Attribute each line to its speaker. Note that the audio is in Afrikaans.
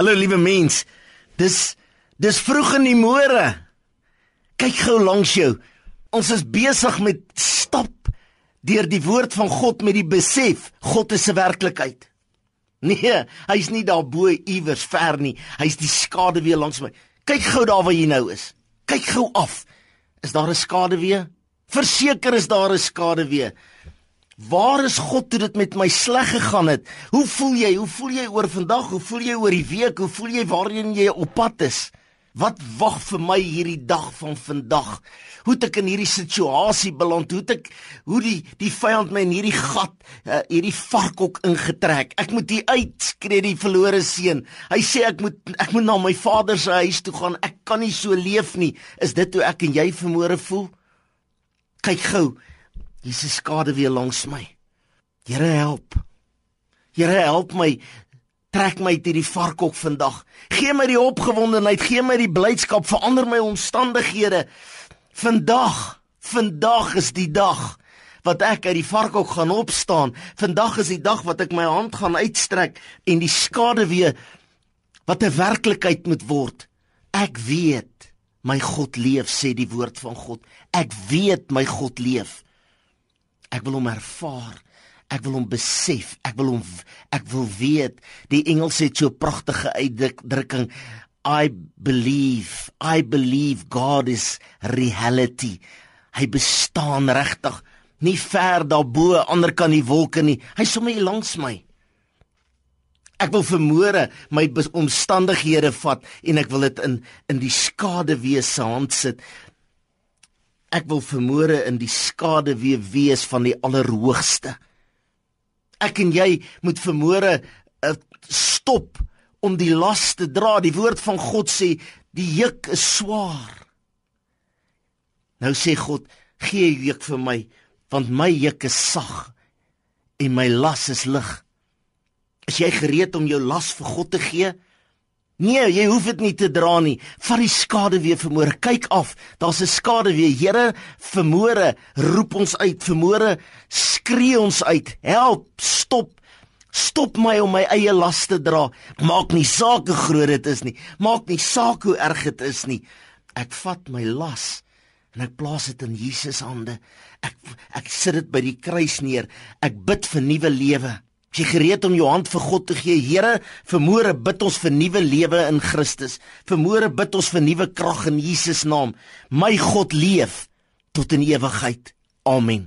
Speaker 1: Hallo liewe mens. Dis dis vroeg in die môre. Kyk gou langs jou. Ons is besig met stap deur die woord van God met die besef God is 'n werklikheid. Nee, hy's nie daar bo iewers ver nie. Hy's die skade weer langs my. Kyk gou daar waar jy nou is. Kyk gou af. Is daar 'n skade weer? Verseker is daar 'n skade weer. Waar is God toe dit met my sleg gegaan het? Hoe voel jy? Hoe voel jy oor vandag? Hoe voel jy oor die week? Hoe voel jy waarheen jy op pad is? Wat wag vir my hierdie dag van vandag? Hoe het ek in hierdie situasie beland? Hoe het ek hoe die die vyand my in hierdie gat, uh, hierdie varkhok ingetrek? Ek moet hier uit, skree die verlore seun. Hy sê ek moet ek moet na my vader se huis toe gaan. Ek kan nie so leef nie. Is dit hoe ek en jy vermoere voel? Kyk gou, Jesus skade weer langs my. Here help. Here help my. Trek my uit hierdie varkhok vandag. Gee my die opgewondenheid, gee my die blydskap, verander my omstandighede. Vandag, vandag is die dag wat ek uit die varkhok gaan opstaan. Vandag is die dag wat ek my hand gaan uitstrek en die skade weer wat 'n werklikheid moet word. Ek weet my God leef, sê die woord van God. Ek weet my God leef. Ek wil hom ervaar. Ek wil hom besef. Ek wil hom ek wil weet. Die Engels het so pragtige uitdrukking I believe. I believe God is reality. Hy bestaan regtig. Nie ver daarbo, ander kan die wolke nie. Hy sommer hier langs my. Ek wil vermoere my omstandighede vat en ek wil dit in in die skade wees se hand sit. Ek wil vermoere in die skade weer wees van die Allerhoogste. Ek en jy moet vermoere uh, stop om die las te dra. Die woord van God sê die juk is swaar. Nou sê God, gee die juk vir my want my juk is sag en my las is lig. Is jy gereed om jou las vir God te gee? Nee, jy hoef dit nie te dra nie. Vat die skade weer vermoere. Kyk af. Daar's 'n skade weer. Here, vermoere, roep ons uit. Vermoere, skree ons uit. Help, stop. Stop my om my eie las te dra. Maak nie saak hoe groot dit is nie. Maak nie saak hoe erg dit is nie. Ek vat my las en ek plaas dit in Jesus hande. Ek ek sit dit by die kruis neer. Ek bid vir nuwe lewe. Is jy gereed om jou hand vir God te gee? Here, vermoere bid ons vir nuwe lewe in Christus. Vermoere bid ons vir nuwe krag in Jesus naam. My God leef tot in ewigheid. Amen.